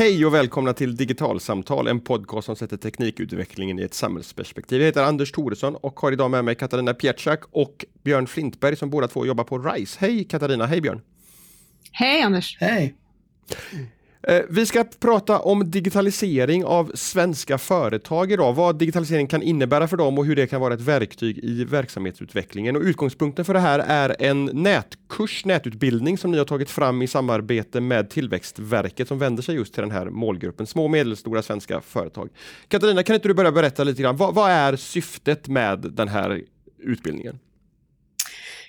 Hej och välkomna till Digitalsamtal, en podcast som sätter teknikutvecklingen i ett samhällsperspektiv. Jag heter Anders Thoresson och har idag med mig Katarina Pietschak och Björn Flintberg som båda två jobbar på RISE. Hej Katarina, hej Björn! Hej Anders! Hej! Eh, vi ska prata om digitalisering av svenska företag idag. Vad digitalisering kan innebära för dem och hur det kan vara ett verktyg i verksamhetsutvecklingen. Och utgångspunkten för det här är en nätkurs, nätutbildning som ni har tagit fram i samarbete med Tillväxtverket som vänder sig just till den här målgruppen, små och medelstora svenska företag. Katarina, kan inte du börja berätta lite grann, vad, vad är syftet med den här utbildningen?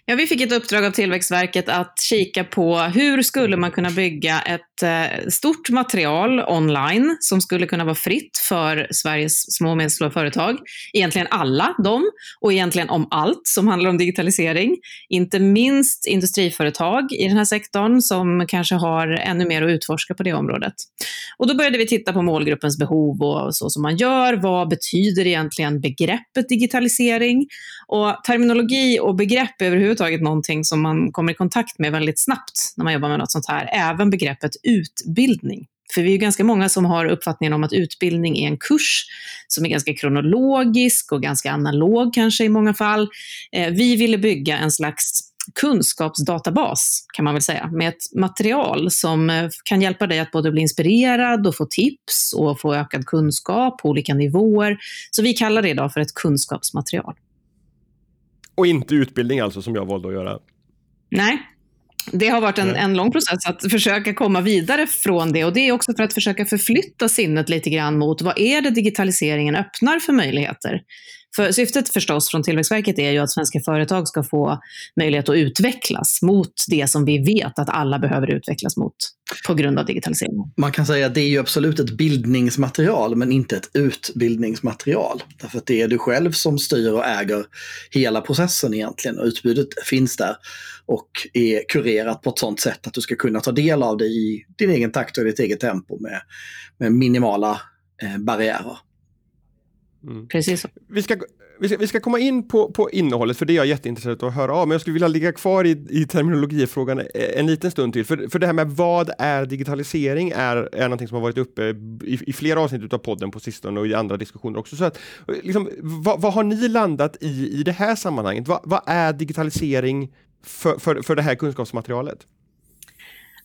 Ja, vi fick ett uppdrag av Tillväxtverket att kika på hur skulle man kunna bygga ett Eh, stort material online som skulle kunna vara fritt för Sveriges små och medelstora företag. Egentligen alla dem och egentligen om allt som handlar om digitalisering. Inte minst industriföretag i den här sektorn som kanske har ännu mer att utforska på det området. Och då började vi titta på målgruppens behov och så som man gör. Vad betyder egentligen begreppet digitalisering? Och terminologi och begrepp är överhuvudtaget någonting som man kommer i kontakt med väldigt snabbt när man jobbar med något sånt här. Även begreppet utbildning. För vi är ju ganska många som har uppfattningen om att utbildning är en kurs som är ganska kronologisk och ganska analog kanske i många fall. Eh, vi ville bygga en slags kunskapsdatabas kan man väl säga, med ett material som eh, kan hjälpa dig att både bli inspirerad och få tips och få ökad kunskap på olika nivåer. Så vi kallar det idag för ett kunskapsmaterial. Och inte utbildning alltså, som jag valde att göra? Nej, det har varit en, en lång process att försöka komma vidare från det. Och det är också för att försöka förflytta sinnet lite grann mot vad är det digitaliseringen öppnar för möjligheter? För syftet förstås från Tillväxtverket är ju att svenska företag ska få möjlighet att utvecklas mot det som vi vet att alla behöver utvecklas mot på grund av digitalisering. Man kan säga att det är ju absolut ett bildningsmaterial men inte ett utbildningsmaterial. Därför att det är du själv som styr och äger hela processen egentligen och utbudet finns där och är kurerat på ett sådant sätt att du ska kunna ta del av det i din egen takt och ditt eget tempo med, med minimala eh, barriärer. Mm. Precis Vi ska, vi, ska, vi ska komma in på, på innehållet, för det är jag jätteintresserad av att höra av. Men jag skulle vilja ligga kvar i, i terminologifrågan e, en liten stund till. För, för det här med vad är digitalisering är, är någonting som har varit uppe i, i flera avsnitt av podden på sistone och i andra diskussioner också. Så att, liksom, vad, vad har ni landat i i det här sammanhanget? Vad, vad är digitalisering för, för, för det här kunskapsmaterialet?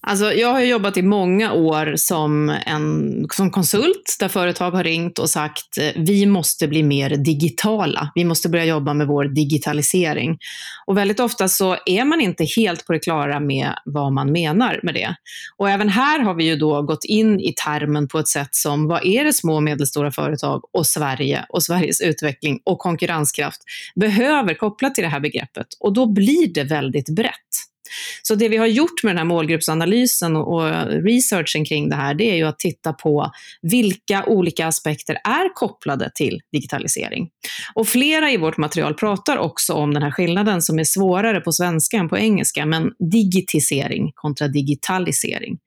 Alltså, jag har jobbat i många år som, en, som konsult där företag har ringt och sagt eh, vi måste bli mer digitala. Vi måste börja jobba med vår digitalisering. Och väldigt ofta så är man inte helt på det klara med vad man menar med det. Och även här har vi ju då gått in i termen på ett sätt som vad är det små och medelstora företag och Sverige och Sveriges utveckling och konkurrenskraft behöver kopplat till det här begreppet. Och då blir det väldigt brett. Så det vi har gjort med den här målgruppsanalysen och, researchen kring det här, det är ju att titta på vilka olika aspekter är kopplade till digitalisering. Och flera i vårt material pratar också om den här skillnaden som är svårare på svenska än på engelska, men digitisering kontra digitalisering.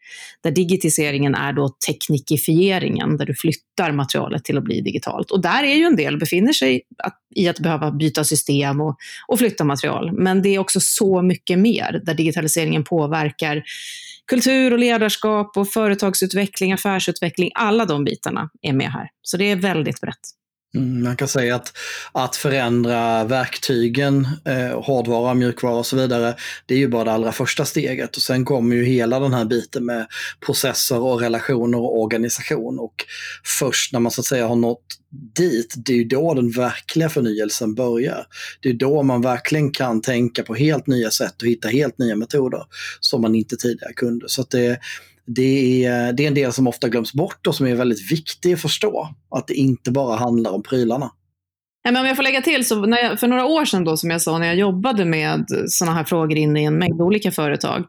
Där digitiseringen är då teknikifieringen, där du flyttar materialet till att bli digitalt. Och där är ju en del befinner sig att, i att behöva byta system och, och flytta material. Men det är också så mycket mer, där digitaliseringen påverkar kultur och ledarskap och företagsutveckling, affärsutveckling. Alla de bitarna är med här. Så det är väldigt brett. Mm, man kan säga att, att förändra verktygen, eh, hårdvara, mjukvara och så vidare, det är ju bara det allra första steget. Och sen kommer ju hela den här biten med processer och relationer och organisation. Och först när man så att säga har nått dit, det är ju då den verkliga förnyelsen börjar. Det är då man verkligen kan tänka på helt nya sätt och hitta helt nya metoder som man inte tidigare kunde. Så att det, det är, det är en del som ofta glöms bort och som är väldigt viktig att förstå. Att det inte bara handlar om prylarna. Nej, men om jag får lägga till, så jag, för några år sedan då, som jag sa, när jag jobbade med sådana här frågor inne i en mängd olika företag,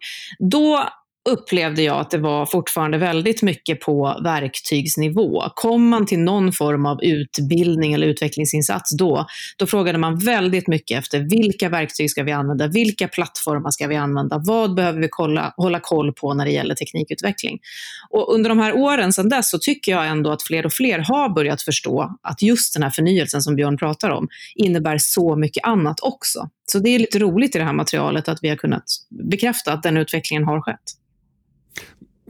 då upplevde jag att det var fortfarande väldigt mycket på verktygsnivå. Kom man till någon form av utbildning eller utvecklingsinsats då, då frågade man väldigt mycket efter vilka verktyg ska vi använda, vilka plattformar ska vi använda, vad behöver vi kolla, hålla koll på när det gäller teknikutveckling. Och under de här åren sedan dess så tycker jag ändå att fler och fler har börjat förstå att just den här förnyelsen som Björn pratar om innebär så mycket annat också. Så det är lite roligt i det här materialet att vi har kunnat bekräfta att den utvecklingen har skett.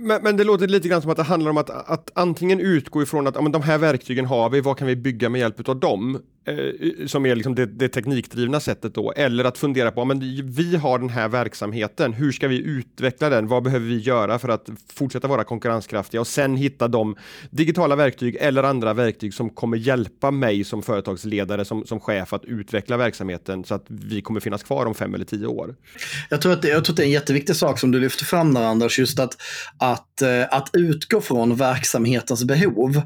Men, men, det låter lite grann som att det handlar om att, att antingen utgå ifrån att ja, men de här verktygen har vi, vad kan vi bygga med hjälp av dem? Eh, som är liksom det, det, teknikdrivna sättet då, eller att fundera på, men vi har den här verksamheten, hur ska vi utveckla den? Vad behöver vi göra för att fortsätta vara konkurrenskraftiga och sen hitta de digitala verktyg eller andra verktyg som kommer hjälpa mig som företagsledare, som, som chef att utveckla verksamheten så att vi kommer finnas kvar om fem eller tio år. Jag tror att det, jag tror att det är en jätteviktig sak som du lyfter fram där Anders, just att, att, eh, att utgå från verksamhetens behov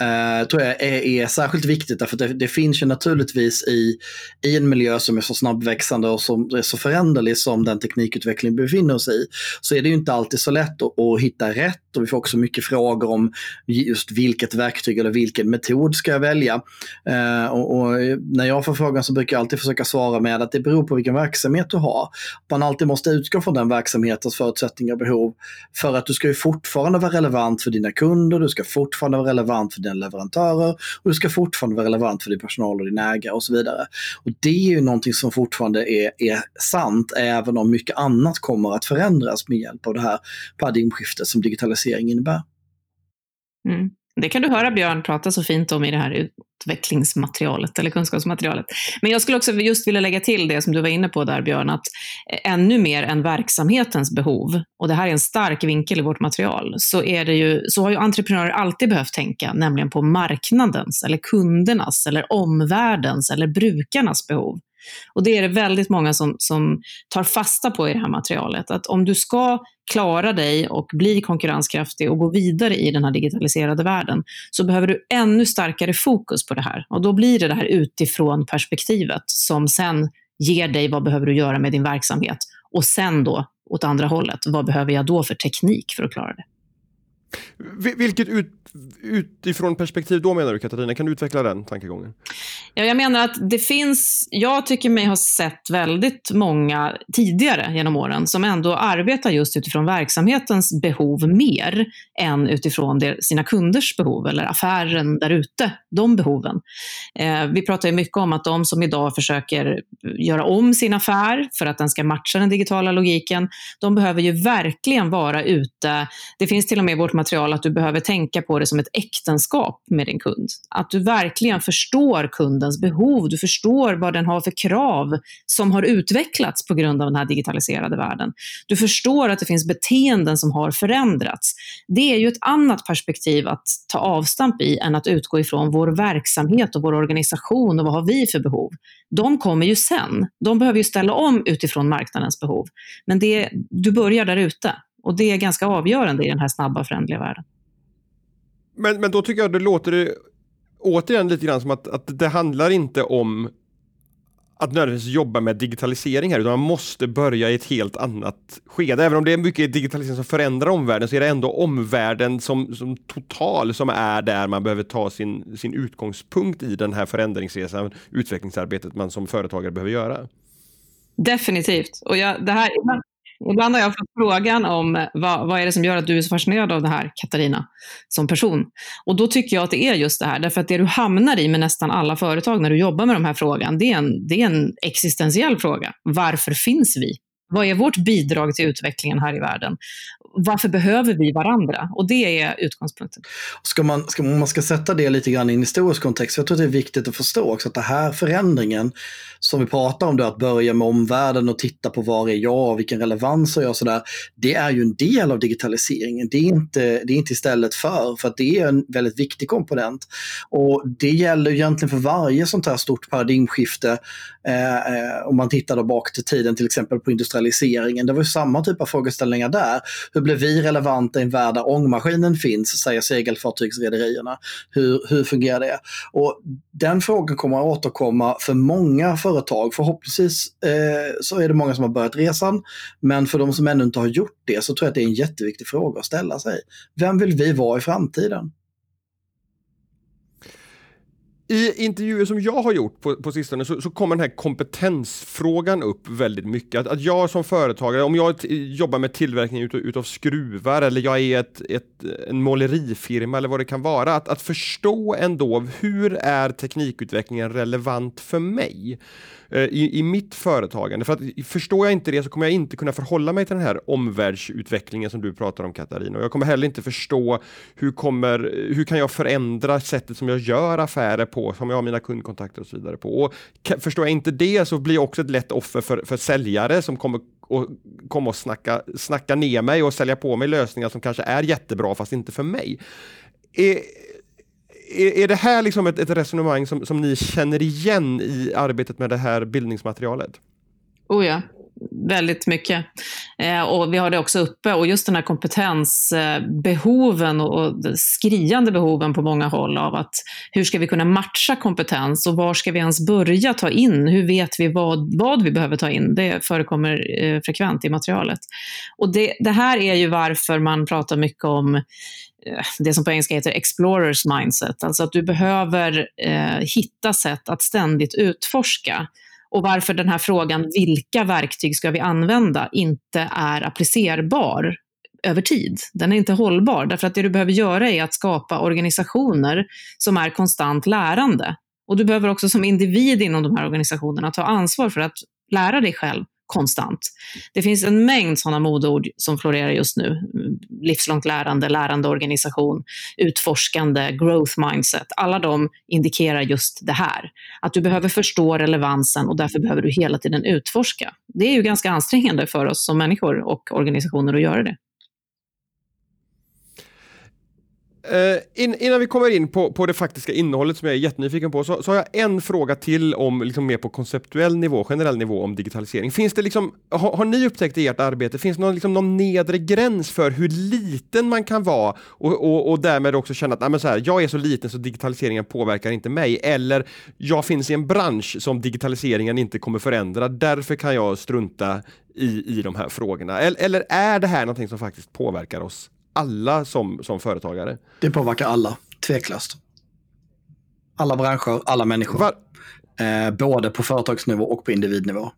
eh, tror jag är, är särskilt viktigt därför att det, det finns ju naturligtvis i, i en miljö som är så snabbväxande och som är så föränderlig som den teknikutveckling vi befinner oss i, så är det ju inte alltid så lätt att, att hitta rätt och vi får också mycket frågor om just vilket verktyg eller vilken metod ska jag välja. Eh, och, och, när jag får frågan så brukar jag alltid försöka svara med att det beror på vilken verksamhet du har. Man alltid måste utgå från den verksamhetens förutsättningar och behov för att du ska ju fortfarande vara relevant för dina kunder, du ska fortfarande vara relevant för dina leverantörer och du ska fortfarande vara relevant för din personal och din ägare och så vidare. Och Det är ju någonting som fortfarande är, är sant även om mycket annat kommer att förändras med hjälp av det här paradigmskiftet som digitalisering innebär. Mm. Det kan du höra Björn prata så fint om i det här utvecklingsmaterialet eller kunskapsmaterialet. Men jag skulle också just vilja lägga till det som du var inne på där Björn, att ännu mer än verksamhetens behov, och det här är en stark vinkel i vårt material, så, är det ju, så har ju entreprenörer alltid behövt tänka, nämligen på marknadens, eller kundernas, eller omvärldens, eller brukarnas behov. Och det är det väldigt många som, som tar fasta på i det här materialet. Att om du ska klara dig och bli konkurrenskraftig och gå vidare i den här digitaliserade världen, så behöver du ännu starkare fokus på det här. Och då blir det det här utifrån perspektivet som sen ger dig vad behöver du göra med din verksamhet. Och sen då, åt andra hållet, vad behöver jag då för teknik för att klara det? Vilket ut, utifrån perspektiv då menar du Katarina? Kan du utveckla den tankegången? Ja, jag menar att det finns, jag tycker mig ha sett väldigt många tidigare genom åren som ändå arbetar just utifrån verksamhetens behov mer än utifrån sina kunders behov eller affären där ute, de behoven. Eh, vi pratar ju mycket om att de som idag försöker göra om sin affär för att den ska matcha den digitala logiken, de behöver ju verkligen vara ute. Det finns till och med i vårt material att du behöver tänka på det som ett äktenskap med din kund. Att du verkligen förstår kundens behov, du förstår vad den har för krav som har utvecklats på grund av den här digitaliserade världen. Du förstår att det finns beteenden som har förändrats. Det är ju ett annat perspektiv att ta avstamp i än att utgå ifrån vår verksamhet och vår organisation och vad har vi för behov. De kommer ju sen. De behöver ju ställa om utifrån marknadens behov. Men det, du börjar där ute. Och det är ganska avgörande i den här snabba förändliga världen. Men, men då tycker jag det låter det återigen lite grann som att, att det handlar inte om att nödvändigtvis jobba med digitalisering här, utan man måste börja i ett helt annat skede. Även om det är mycket digitalisering som förändrar omvärlden så är det ändå omvärlden som, som total som är där man behöver ta sin, sin utgångspunkt i den här förändringsresan, utvecklingsarbetet man som företagare behöver göra. Definitivt. Och jag, det här, Ibland Ibland har jag fått frågan om vad, vad är det som gör att du är så fascinerad av det här, Katarina, som person. Och då tycker jag att det är just det här, därför att det du hamnar i med nästan alla företag när du jobbar med de här frågan, det är en, det är en existentiell fråga. Varför finns vi? Vad är vårt bidrag till utvecklingen här i världen? Varför behöver vi varandra? Och det är utgångspunkten. Ska man, ska, man ska sätta det lite grann i en historisk kontext, jag tror att det är viktigt att förstå också att den här förändringen som vi pratar om, då, att börja med omvärlden och titta på var är jag, vilken relevans har jag, och sådär, det är ju en del av digitaliseringen. Det är, inte, det är inte istället för, för att det är en väldigt viktig komponent. Och det gäller egentligen för varje sånt här stort paradigmskifte, Eh, eh, om man tittar då bak till tiden, till exempel på industrialiseringen. Det var ju samma typ av frågeställningar där. Hur blir vi relevanta i en värld där ångmaskinen finns, säger segelfartygsrederierna. Hur, hur fungerar det? Och den frågan kommer att återkomma för många företag. Förhoppningsvis eh, så är det många som har börjat resan. Men för de som ännu inte har gjort det så tror jag att det är en jätteviktig fråga att ställa sig. Vem vill vi vara i framtiden? I intervjuer som jag har gjort på, på sistone så, så kommer den här kompetensfrågan upp väldigt mycket. Att, att jag som företagare, om jag jobbar med tillverkning utav, utav skruvar eller jag är ett, ett, en målerifirma eller vad det kan vara, att, att förstå ändå hur är teknikutvecklingen relevant för mig? Eh, i, i mitt företagande. För att förstår jag inte det så kommer jag inte kunna förhålla mig till den här omvärldsutvecklingen som du pratar om Katarina. Och jag kommer heller inte förstå hur, kommer, hur kan jag förändra sättet som jag gör affärer på, som jag har mina kundkontakter och så vidare på. Och förstår jag inte det så blir jag också ett lätt offer för, för säljare som kommer och komma och snacka, snacka ner mig och sälja på mig lösningar som kanske är jättebra fast inte för mig. Är, är, är det här liksom ett, ett resonemang som, som ni känner igen i arbetet med det här bildningsmaterialet? Oh ja, väldigt mycket. Eh, och vi har det också uppe. Och just den här kompetensbehoven och, och skriande behoven på många håll av att hur ska vi kunna matcha kompetens och var ska vi ens börja ta in? Hur vet vi vad, vad vi behöver ta in? Det förekommer eh, frekvent i materialet. Och det, det här är ju varför man pratar mycket om eh, det som på engelska heter explorers mindset. Alltså att du behöver eh, hitta sätt att ständigt utforska. Och varför den här frågan, vilka verktyg ska vi använda, inte är applicerbar över tid. Den är inte hållbar, därför att det du behöver göra är att skapa organisationer som är konstant lärande. Och du behöver också som individ inom de här organisationerna ta ansvar för att lära dig själv konstant. Det finns en mängd sådana modord som florerar just nu. Livslångt lärande, lärande organisation, utforskande, growth mindset. Alla de indikerar just det här. Att du behöver förstå relevansen och därför behöver du hela tiden utforska. Det är ju ganska ansträngande för oss som människor och organisationer att göra det. Uh, in, innan vi kommer in på, på det faktiska innehållet som jag är jättenyfiken på så, så har jag en fråga till om liksom mer på konceptuell nivå, generell nivå om digitalisering. Finns det liksom, har, har ni upptäckt i ert arbete, finns det någon, liksom, någon nedre gräns för hur liten man kan vara och, och, och därmed också känna att nej, så här, jag är så liten så digitaliseringen påverkar inte mig eller jag finns i en bransch som digitaliseringen inte kommer förändra, därför kan jag strunta i, i de här frågorna. Eller, eller är det här någonting som faktiskt påverkar oss alla som, som företagare. Det påverkar alla, tveklöst. Alla branscher, alla människor. Var... Eh, både på företagsnivå och på individnivå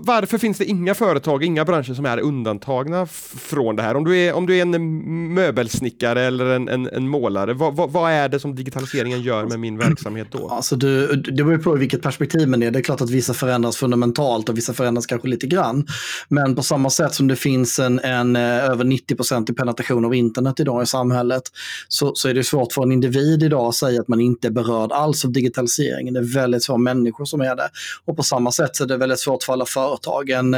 varför finns det inga företag, inga branscher som är undantagna från det här? Om du är, om du är en möbelsnickare eller en, en, en målare, vad, vad, vad, är det som digitaliseringen gör med min verksamhet då? Alltså du, det beror på vilket perspektiv man är. Det är klart att vissa förändras fundamentalt och vissa förändras kanske lite grann. Men på samma sätt som det finns en, en eh, över 90 i penetration av internet idag i samhället så, så är det svårt för en individ idag att säga att man inte är berörd alls av digitaliseringen. Det är väldigt få människor som är det. Och på samma sätt så är det väldigt svårt för alla företag. Eh, en,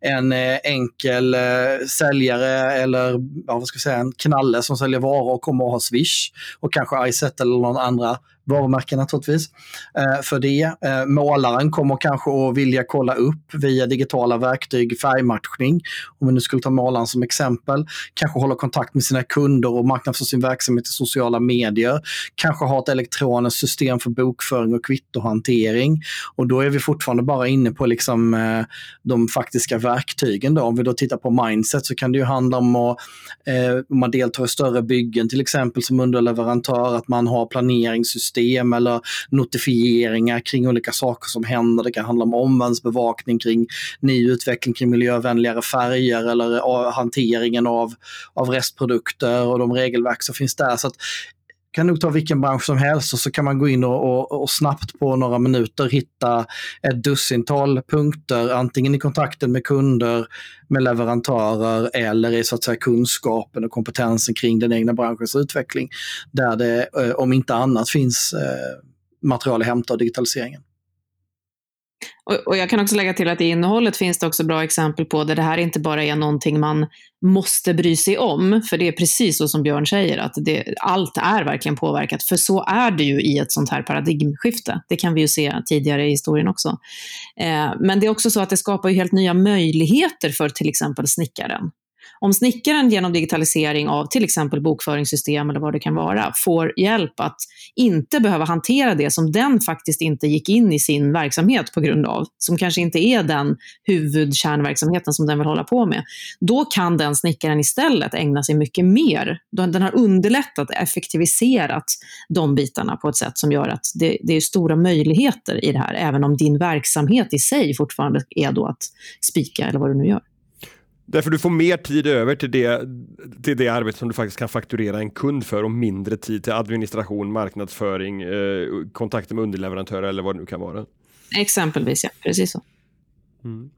en enkel eh, säljare eller ja, vad ska jag säga, en knalle som säljer varor kommer att ha Swish och kanske Izettle eller någon andra varumärken naturligtvis. Eh, för det. Eh, målaren kommer kanske att vilja kolla upp via digitala verktyg färgmatchning. Om vi nu skulle ta målaren som exempel. Kanske hålla kontakt med sina kunder och marknadsföra sin verksamhet i sociala medier. Kanske ha ett elektroniskt system för bokföring och kvittohantering. Och då är vi fortfarande bara inne på liksom, eh, de faktiska verktygen. Då. Om vi då tittar på mindset så kan det ju handla om att om man deltar i större byggen till exempel som underleverantör, att man har planeringssystem system eller notifieringar kring olika saker som händer. Det kan handla om omvärldsbevakning kring ny utveckling kring miljövänligare färger eller hanteringen av, av restprodukter och de regelverk som finns där. Så att, kan nog ta vilken bransch som helst och så kan man gå in och, och, och, snabbt på några minuter hitta ett dussintal punkter, antingen i kontakten med kunder, med leverantörer eller i så att säga, kunskapen och kompetensen kring den egna branschens utveckling. Där det, eh, om inte annat, finns eh, material att hämta av digitaliseringen. Och, och, jag kan också lägga till att i innehållet finns det också bra exempel på där det här inte bara är någonting man måste bry sig om, för det är precis så som Björn säger, att det, allt är verkligen påverkat, för så är det ju i ett sånt här paradigmskifte. Det kan vi ju se tidigare i historien också. Eh, men det är också så att det skapar ju helt nya möjligheter för till exempel snickaren om snickaren genom digitalisering av till exempel bokföringssystem eller vad det kan vara får hjälp att inte behöva hantera det som den faktiskt inte gick in i sin verksamhet på grund av, som kanske inte är den huvudkärnverksamheten som den vill hålla på med, då kan den snickaren istället ägna sig mycket mer. Den har underlättat, effektiviserat de bitarna på ett sätt som gör att det, det är stora möjligheter i det här, även om din verksamhet i sig fortfarande är då att spika eller vad du nu gör. Därför du får mer tid över till det, till det arbete som du faktiskt kan fakturera en kund för och mindre tid till administration, marknadsföring, eh, kontakter med underleverantörer eller vad det nu kan vara. Exempelvis, ja. Precis så. Mm.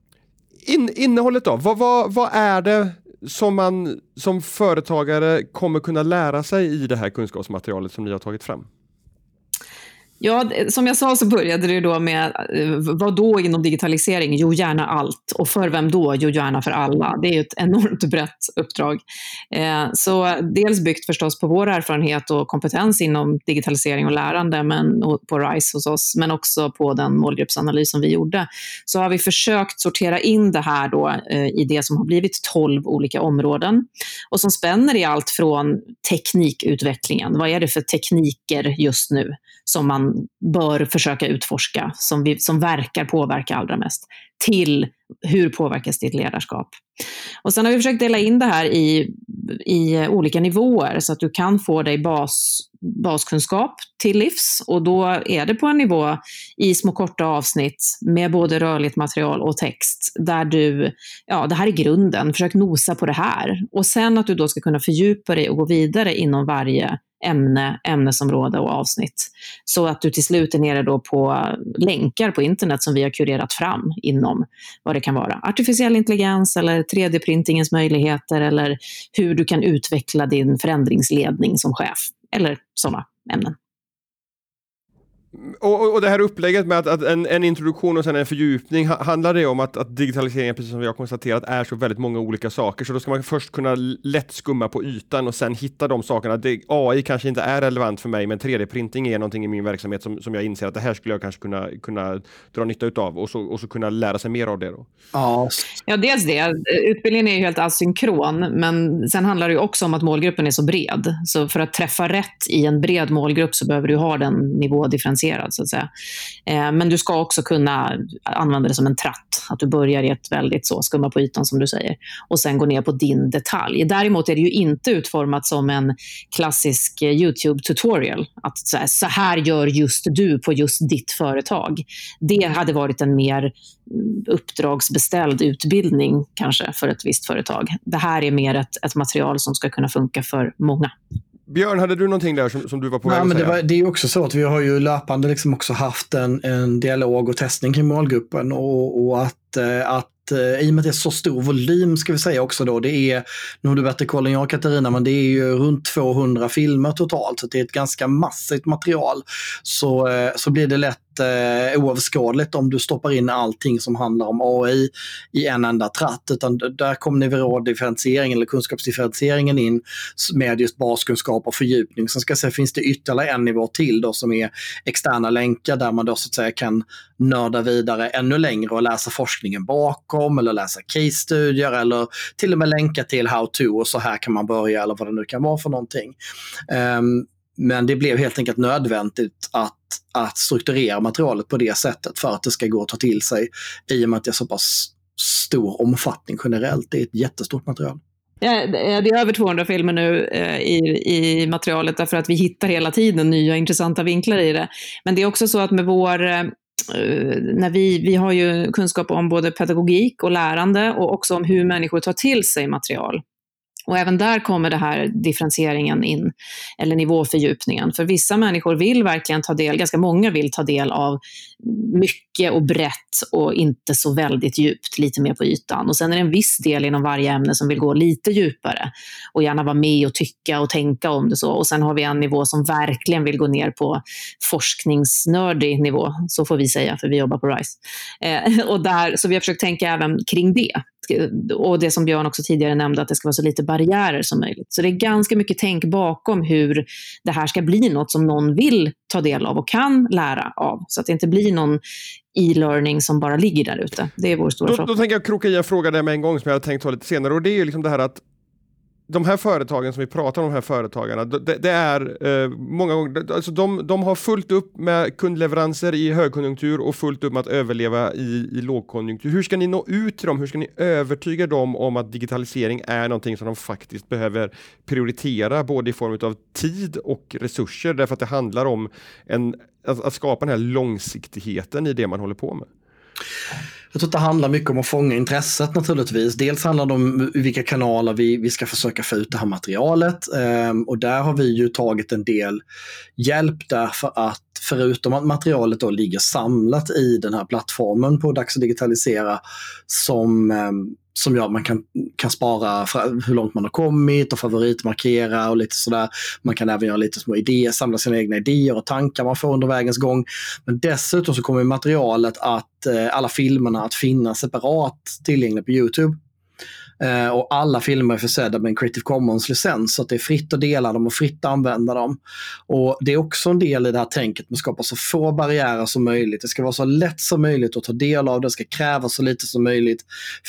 In, innehållet då? Vad, vad, vad är det som man som företagare kommer kunna lära sig i det här kunskapsmaterialet som ni har tagit fram? Ja, som jag sa så började det då med, eh, vad då inom digitalisering? Jo, gärna allt. Och för vem då? Jo, gärna för alla. Det är ett enormt brett uppdrag. Eh, så dels byggt förstås på vår erfarenhet och kompetens inom digitalisering och lärande men, på RISE hos oss, men också på den målgruppsanalys som vi gjorde. Så har vi försökt sortera in det här då eh, i det som har blivit 12 olika områden och som spänner i allt från teknikutvecklingen. Vad är det för tekniker just nu som man man bör försöka utforska, som, vi, som verkar påverka allra mest, till hur påverkas ditt ledarskap? Och sen har vi försökt dela in det här i, i olika nivåer så att du kan få dig bas, baskunskap till livs. Och då är det på en nivå i små korta avsnitt med både rörligt material och text där du, ja det här är grunden, försök nosa på det här. Och sen att du då ska kunna fördjupa dig och gå vidare inom varje ämne, ämnesområde och avsnitt. Så att du till slut är nere då på länkar på internet som vi har kurerat fram inom vad det kan vara. Artificiell intelligens eller 3D-printingens möjligheter eller hur du kan utveckla din förändringsledning som chef eller sådana ämnen. Och, och det här upplägget med att, att en, en, introduktion och sen en fördjupning, handlar det om att, att digitaliseringen, precis som vi har konstaterat, är så väldigt många olika saker. Så då ska man först kunna lätt skumma på ytan och sen hitta de sakerna. Det, AI kanske inte är relevant för mig, men 3D-printing är någonting i min verksamhet som, som jag inser att det här skulle jag kanske kunna, kunna dra nytta utav och så, och så kunna lära sig mer av det. Då. Ja. ja, dels det. Utbildningen är ju helt asynkron, men sen handlar det också om att målgruppen är så bred. Så för att träffa rätt i en bred målgrupp så behöver du ha den nivådifferentieringen avancerad. Så att säga. Eh, men du ska också kunna använda det som en tratt. Att du börjar i ett väldigt så, skumma på ytan som du säger. Och sen går ner på din detalj. Däremot är det ju inte utformat som en klassisk eh, YouTube-tutorial. Att så här, så här gör just du på just ditt företag. Det hade varit en mer mm, uppdragsbeställd utbildning kanske för ett visst företag. Det här är mer ett, ett material som ska kunna funka för många. Björn, hade du någonting där som, som du var på väg att säga? Det, var, det är också så att vi har ju löpande liksom också haft en, en dialog och testning kring målgruppen och, och att, eh, att eh, i och med att det är så stor volym ska vi säga också då, det är, nu har du bättre koll än jag Katarina, men det är ju runt 200 filmer totalt, så det är ett ganska massivt material. Så, eh, så blir det lätt eh, oöverskådligt om du stoppar in allting som handlar om AI i en enda tratt. Utan där kommer nivådifferentieringen eller kunskapsdifferentieringen in med just baskunskap och fördjupning. Sen ska jag säga, finns det ytterligare en nivå till då som är externa länkar där man då så att säga kan nörda vidare ännu längre och läsa forskningen bakom eller läsa case-studier eller till och med länka till how-to och så här kan man börja eller vad det nu kan vara för någonting. Um, men det blev helt enkelt nödvändigt att, att strukturera materialet på det sättet för att det ska gå att ta till sig i och med att det är så pass stor omfattning generellt. Det är ett jättestort material. Ja, det är över 200 filmer nu eh, i, i materialet därför att vi hittar hela tiden nya intressanta vinklar i det. Men det är också så att med vår eh, när vi, vi har ju kunskap om både pedagogik och lärande och också om hur människor tar till sig material. Och även där kommer det här differentieringen in, eller nivåfördjupningen. För vissa människor vill verkligen ta del, ganska många vill ta del av mycket och brett och inte så väldigt djupt, lite mer på ytan. Och sen är det en viss del inom varje ämne som vill gå lite djupare och gärna vara med och tycka och tänka om det så. Och sen har vi en nivå som verkligen vill gå ner på forskningsnördig nivå, så får vi säga, för vi jobbar på RISE. Eh, och där, så vi har försökt tänka även kring det och det som Björn också tidigare nämnde, att det ska vara så lite barriärer som möjligt. Så det är ganska mycket tänk bakom hur det här ska bli något som någon vill ta del av och kan lära av. Så att det inte blir någon e-learning som bara ligger där ute. Det är vår stora då, fråga. Då tänker jag kroka i en fråga där med en gång som jag hade tänkt ta lite senare och det är ju liksom det här att de här företagen som vi pratar om, de här företagarna, det, det är eh, många gånger, alltså de, de har fullt upp med kundleveranser i högkonjunktur och fullt upp med att överleva i, i lågkonjunktur. Hur ska ni nå ut till dem? Hur ska ni övertyga dem om att digitalisering är någonting som de faktiskt behöver prioritera, både i form av tid och resurser, därför att det handlar om en, att, att skapa den här långsiktigheten i det man håller på med? Jag tror att det handlar mycket om att fånga intresset naturligtvis. Dels handlar det om vilka kanaler vi, vi ska försöka få ut det här materialet. Um, och där har vi ju tagit en del hjälp därför att förutom att materialet då ligger samlat i den här plattformen på Dags att digitalisera som um, som gör att man kan, kan spara hur långt man har kommit och favoritmarkera och lite sådär. Man kan även göra lite små idéer, samla sina egna idéer och tankar man får under vägens gång. Men dessutom så kommer materialet att, eh, alla filmerna att finnas separat tillgängliga på Youtube. Eh, och alla filmer är försedda med en Creative Commons-licens så att det är fritt att dela dem och fritt att använda dem. Och Det är också en del i det här tänket med att skapa så få barriärer som möjligt. Det ska vara så lätt som möjligt att ta del av, det ska krävas så lite som möjligt.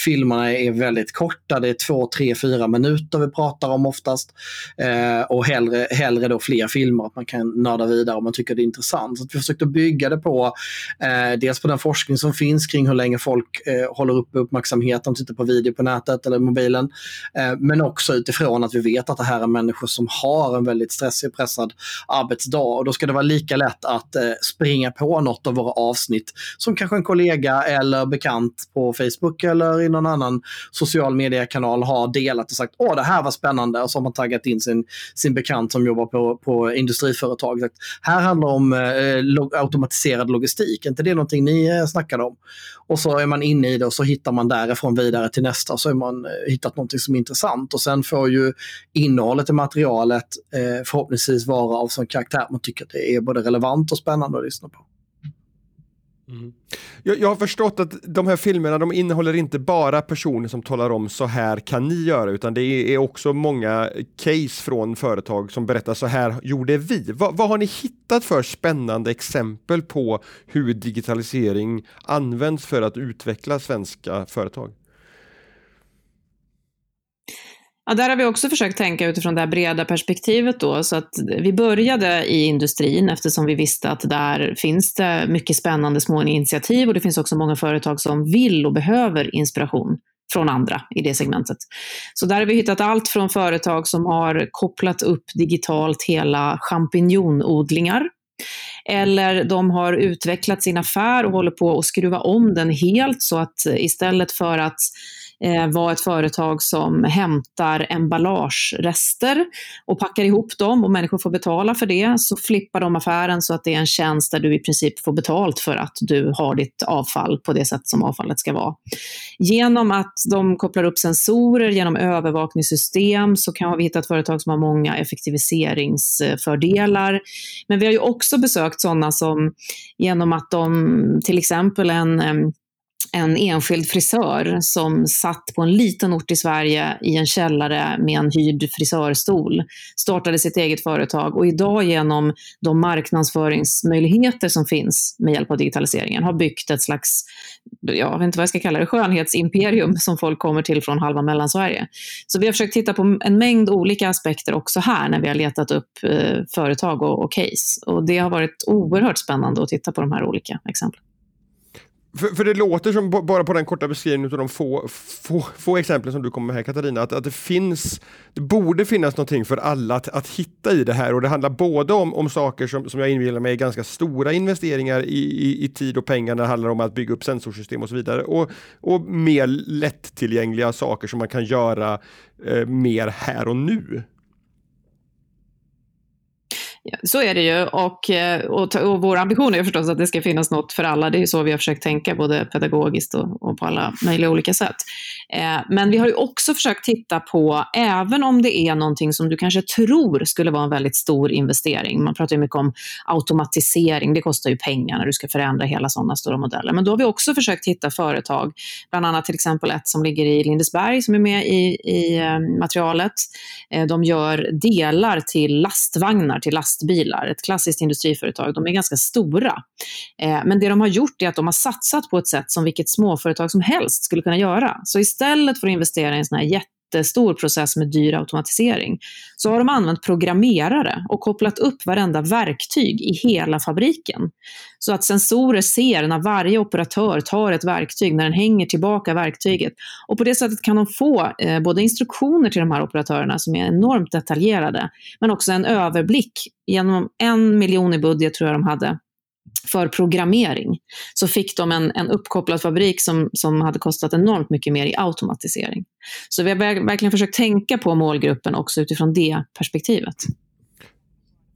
Filmerna är väldigt korta, det är två, tre, fyra minuter vi pratar om oftast. Eh, och hellre, hellre då fler filmer, att man kan nörda vidare om man tycker det är intressant. Så vi försökte bygga det på eh, dels på den forskning som finns kring hur länge folk eh, håller upp uppmärksamheten, tittar på video på nätet eller mobilen. Eh, men också utifrån att vi vet att det här är människor som har en väldigt stressig och pressad arbetsdag. Och då ska det vara lika lätt att eh, springa på något av våra avsnitt som kanske en kollega eller bekant på Facebook eller i någon annan social mediekanal har delat och sagt åh det här var spännande och så har man taggat in sin, sin bekant som jobbar på, på industriföretag. Sagt, här handlar det om eh, log automatiserad logistik, är inte det någonting ni eh, snackade om? Och så är man inne i det och så hittar man därifrån vidare till nästa och så är man Eh, hittat någonting som är intressant. Och sen får ju innehållet i materialet eh, förhoppningsvis vara av sån karaktär att man tycker att det är både relevant och spännande att lyssna på. Mm. Jag, jag, har förstått att de här filmerna de innehåller inte bara personer som talar om så här kan ni göra utan det är, är också många case från företag som berättar så här gjorde vi. Va, vad har ni hittat för spännande exempel på hur digitalisering används för att utveckla svenska företag? Ja, där har vi också försökt tänka utifrån det här breda perspektivet då, så att vi började i industrin eftersom vi visste att där finns det mycket spännande små initiativ och det finns också många företag som vill och behöver inspiration från andra i det segmentet. Så där har vi hittat allt från företag som har kopplat upp digitalt hela champinjonodlingar eller de har utvecklat sin affär och håller på att skruva om den helt så att istället för att eh, vara ett företag som hämtar emballagerester och packar ihop dem och människor får betala för det, så flippar de affären så att det är en tjänst där du i princip får betalt för att du har ditt avfall på det sätt som avfallet ska vara. Genom att de kopplar upp sensorer, genom övervakningssystem, så kan vi hitta ett företag som har många effektiviseringsfördelar. Men vi har ju också besökt sådana som genom att de till exempel en en enskild frisör som satt på en liten ort i Sverige i en källare med en hyrd frisörstol. Startade sitt eget företag och idag genom de marknadsföringsmöjligheter som finns med hjälp av digitaliseringen har byggt ett slags, jag vet inte vad jag ska kalla det, skönhetsimperium som folk kommer till från halva Mellansverige. Så vi har försökt titta på en mängd olika aspekter också här när vi har letat upp eh, företag och, och case. Och det har varit oerhört spännande att titta på de här olika exemplen. För, för, det låter som, bara på den korta beskrivningen av de få, få, få exemplen som du kommer med här Katarina, att, att det finns, det borde finnas någonting för alla att, att hitta i det här och det handlar både om, om saker som, som jag inbillar mig är ganska stora investeringar i, i, i, tid och pengar när det handlar om att bygga upp sensorsystem och så vidare och, och mer lättillgängliga saker som man kan göra eh, mer här och nu. Så är det ju och, eh, och, och vår ambition är förstås att det ska finnas något för alla. Det är så vi har försökt tänka både pedagogiskt och, och på alla möjliga olika sätt. Eh, men vi har ju också försökt titta på, även om det är någonting som du kanske tror skulle vara en väldigt stor investering. Man pratar ju mycket om automatisering, det kostar ju pengar när du ska förändra hela sådana stora modeller. Men då har vi också försökt hitta företag, bland annat till exempel ett som ligger i Lindesberg som är med i, i eh, materialet. Eh, de gör delar till lastvagnar, till lastbilar, ett klassiskt industriföretag, de är ganska stora. Men det de har gjort är att de har satsat på ett sätt som vilket småföretag som helst skulle kunna göra. Så istället för att investera i en sån här jättestor process med dyr automatisering, så har de använt programmerare och kopplat upp varenda verktyg i hela fabriken. Så att sensorer ser när varje operatör tar ett verktyg, när den hänger tillbaka verktyget. Och på det sättet kan de få eh, både instruktioner till de här operatörerna som är enormt detaljerade, men också en överblick genom en miljon i budget tror jag de hade för programmering, så fick de en, en uppkopplad fabrik som, som hade kostat enormt mycket mer i automatisering. Så vi har verkligen försökt tänka på målgruppen också utifrån det perspektivet.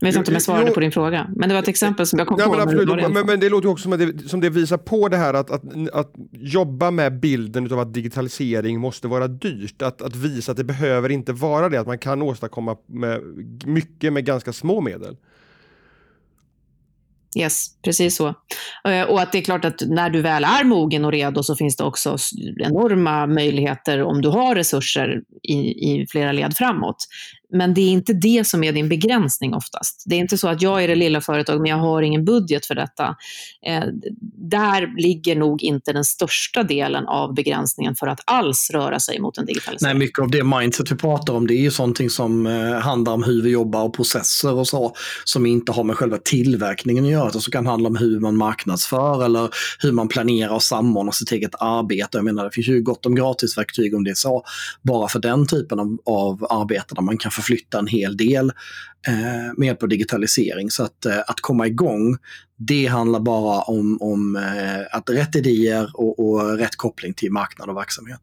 Jag vet inte om jag svarade jo, på din fråga, men det var ett exempel som jag kom ja, på. Men, absolut, men, men, det låter också som, det, som det visar på det här att, att, att jobba med bilden av att digitalisering måste vara dyrt. Att, att visa att det behöver inte vara det, att man kan åstadkomma med mycket med ganska små medel. Yes, precis så. Eh, och att det är klart att när du väl är mogen och redo så finns det också enorma möjligheter om du har resurser i, i flera led framåt. Men det är inte det som är din begränsning oftast. Det är inte så att jag är det lilla företaget men jag har ingen budget för detta. Eh, där ligger nog inte den största delen av begränsningen för att alls röra sig mot en digitalisering. Nej, mycket av det mindset vi pratar om det är ju sånting som eh, handlar om hur vi jobbar och processer och så som inte har med själva tillverkningen att göra. Det kan handla om hur man marknadsför eller hur man planerar och samordnar sitt eget arbete. Jag menar, det finns ju gott om gratisverktyg om det är så. Bara för den typen av, av arbete där man kan förflytta en hel del eh, med hjälp av digitalisering. Så att, eh, att komma igång, det handlar bara om, om eh, att rätt idéer och, och rätt koppling till marknad och verksamhet.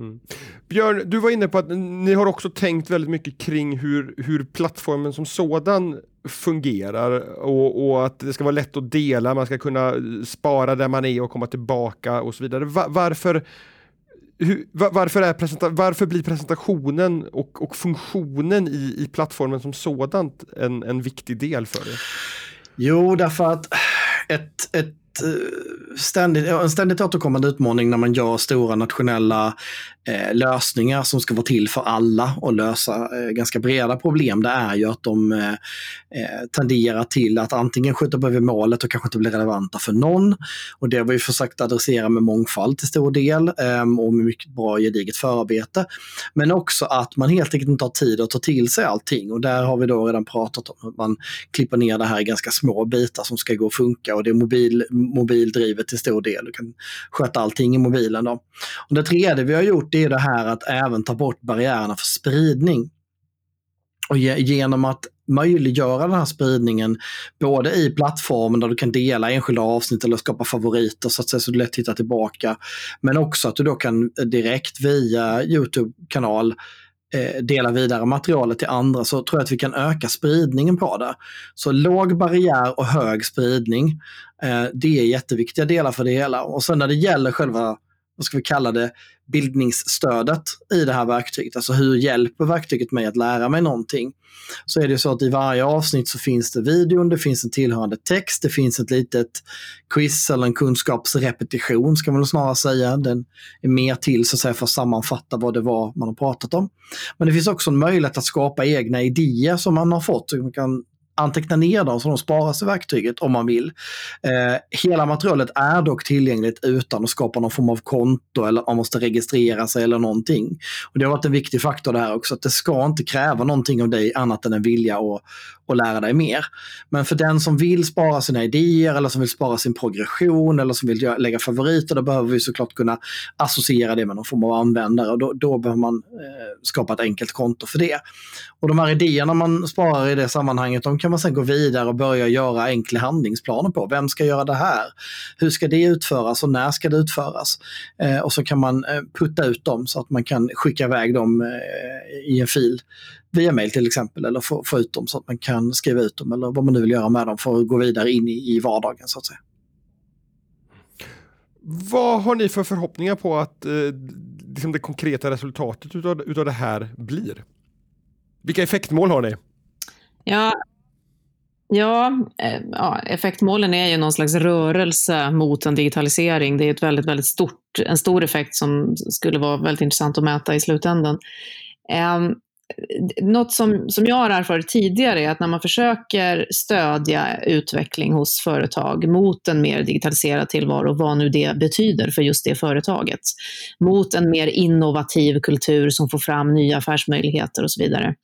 Mm. Björn, du var inne på att ni har också tänkt väldigt mycket kring hur, hur plattformen som sådan fungerar och, och, att det ska vara lätt att dela, man ska kunna eh, spara där man är och komma tillbaka och så vidare. Va varför hur, varför, är presenta varför blir presentationen och, och funktionen i, i plattformen som sådant en, en viktig del för dig? Jo, därför att ett, ett ständigt, en ständigt återkommande utmaning när man gör stora nationella eh, lösningar som ska vara till för alla och lösa eh, ganska breda problem. Det är ju att de eh, eh tenderar till att antingen skjuta över målet och kanske inte bli relevanta för någon. Och det har vi försökt adressera med mångfald till stor del eh, och med mycket bra gediget förarbete. Men också att man helt enkelt inte har tid att ta till sig allting och där har vi då redan pratat om att man klipper ner det här i ganska små bitar som ska gå och funka och det är mobil mobildrivet till stor del. Du kan sköta allting i mobilen. Då. Och det tredje vi har gjort är det här att även ta bort barriärerna för spridning. Och genom att möjliggöra den här spridningen både i plattformen där du kan dela enskilda avsnitt eller skapa favoriter så att säga så du lätt hittar tillbaka. Men också att du då kan direkt via Youtube-kanal eh, dela vidare materialet till andra så tror jag att vi kan öka spridningen på det. Så låg barriär och hög spridning, eh, det är jätteviktiga delar för det hela. Och sen när det gäller själva, vad ska vi kalla det, bildningsstödet i det här verktyget, alltså hur hjälper verktyget mig att lära mig någonting? Så är det så att i varje avsnitt så finns det videon, det finns en tillhörande text, det finns ett litet quiz eller en kunskapsrepetition ska man snarare säga. Den är mer till så att säga för att sammanfatta vad det var man har pratat om. Men det finns också en möjlighet att skapa egna idéer som man har fått. Så man kan anteckna ner dem så de sparas i verktyget om man vill. Eh, hela materialet är dock tillgängligt utan att skapa någon form av konto eller man måste registrera sig eller någonting. Och Det har varit en viktig faktor där också, att det ska inte kräva någonting av dig annat än en vilja att, och lära dig mer. Men för den som vill spara sina idéer eller som vill spara sin progression eller som vill lägga favoriter, då behöver vi såklart kunna associera det med någon form av användare och då, då behöver man eh, skapa ett enkelt konto för det. Och de här idéerna man sparar i det sammanhanget, de kan man sedan gå vidare och börja göra enkla handlingsplaner på. Vem ska göra det här? Hur ska det utföras och när ska det utföras? Eh, och så kan man eh, putta ut dem så att man kan skicka iväg dem eh, i en fil via mail till exempel eller få, få ut dem så att man kan skriva ut dem eller vad man nu vill göra med dem för att gå vidare in i, i vardagen så att säga. Vad har ni för förhoppningar på att eh, liksom det konkreta resultatet utav, utav det här blir? Vilka effektmål har ni? Ja, Ja, eh, ja, effektmålen är ju någon slags rörelse mot en digitalisering. Det är ett väldigt, väldigt stort, en stor effekt som skulle vara väldigt intressant att mäta i slutändan. Eh, något som, som jag har erfarit tidigare är att när man försöker stödja utveckling hos företag mot en mer digitaliserad tillvaro, vad nu det betyder för just det företaget, mot en mer innovativ kultur som får fram nya affärsmöjligheter och så vidare,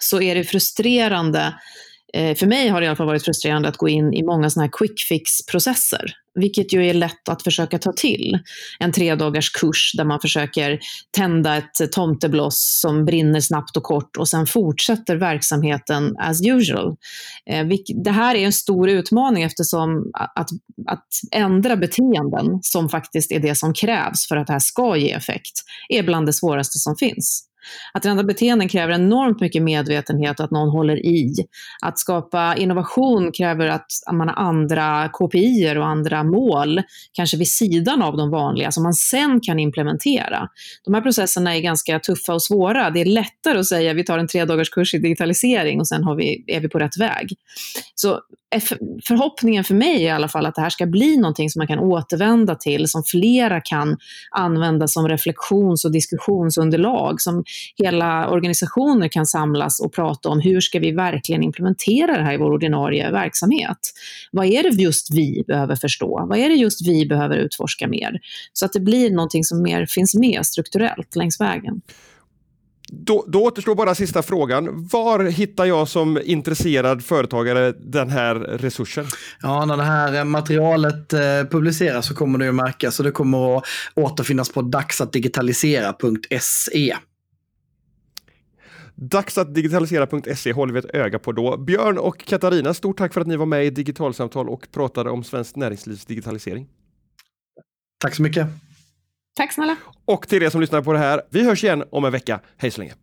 så är det frustrerande Eh, för mig har det i alla fall varit frustrerande att gå in i många sådana här quick fix-processer, vilket ju är lätt att försöka ta till. En tredagars kurs där man försöker tända ett tomtebloss som brinner snabbt och kort och sen fortsätter verksamheten as usual. Eh, det här är en stor utmaning eftersom att, att ändra beteenden, som faktiskt är det som krävs för att det här ska ge effekt, är bland det svåraste som finns. Att ändra beteenden kräver enormt mycket medvetenhet och att någon håller i. Att skapa innovation kräver att man har andra KPI och andra mål, kanske vid sidan av de vanliga, som man sen kan implementera. De här processerna är ganska tuffa och svåra. Det är lättare att säga att vi tar en tre dagars kurs i digitalisering och sen har vi, är vi på rätt väg. Så Eh, förhoppningen för mig är i alla fall att det här ska bli någonting som man kan återvända till, som flera kan använda som reflektions och diskussionsunderlag, som hela organisationer kan samlas och prata om hur ska vi verkligen implementera det här i vår ordinarie verksamhet? Vad är det just vi behöver förstå? Vad är det just vi behöver utforska mer? Så att det blir någonting som mer finns med strukturellt längs vägen. Då, då återstår bara sista frågan. Var hittar jag som intresserad företagare den här resursen? Ja, när det här materialet eh, publiceras så kommer det att märkas och det kommer att återfinnas på dagsatdigitalisera.se. Dags att digitalisera.se håller vi ett öga på då. Björn och Katarina, stort tack för att ni var med i Digitalsamtal och pratade om svenskt näringslivs digitalisering. Tack så mycket. Tack snälla. Och till er som lyssnar på det här, vi hörs igen om en vecka. Hej så länge.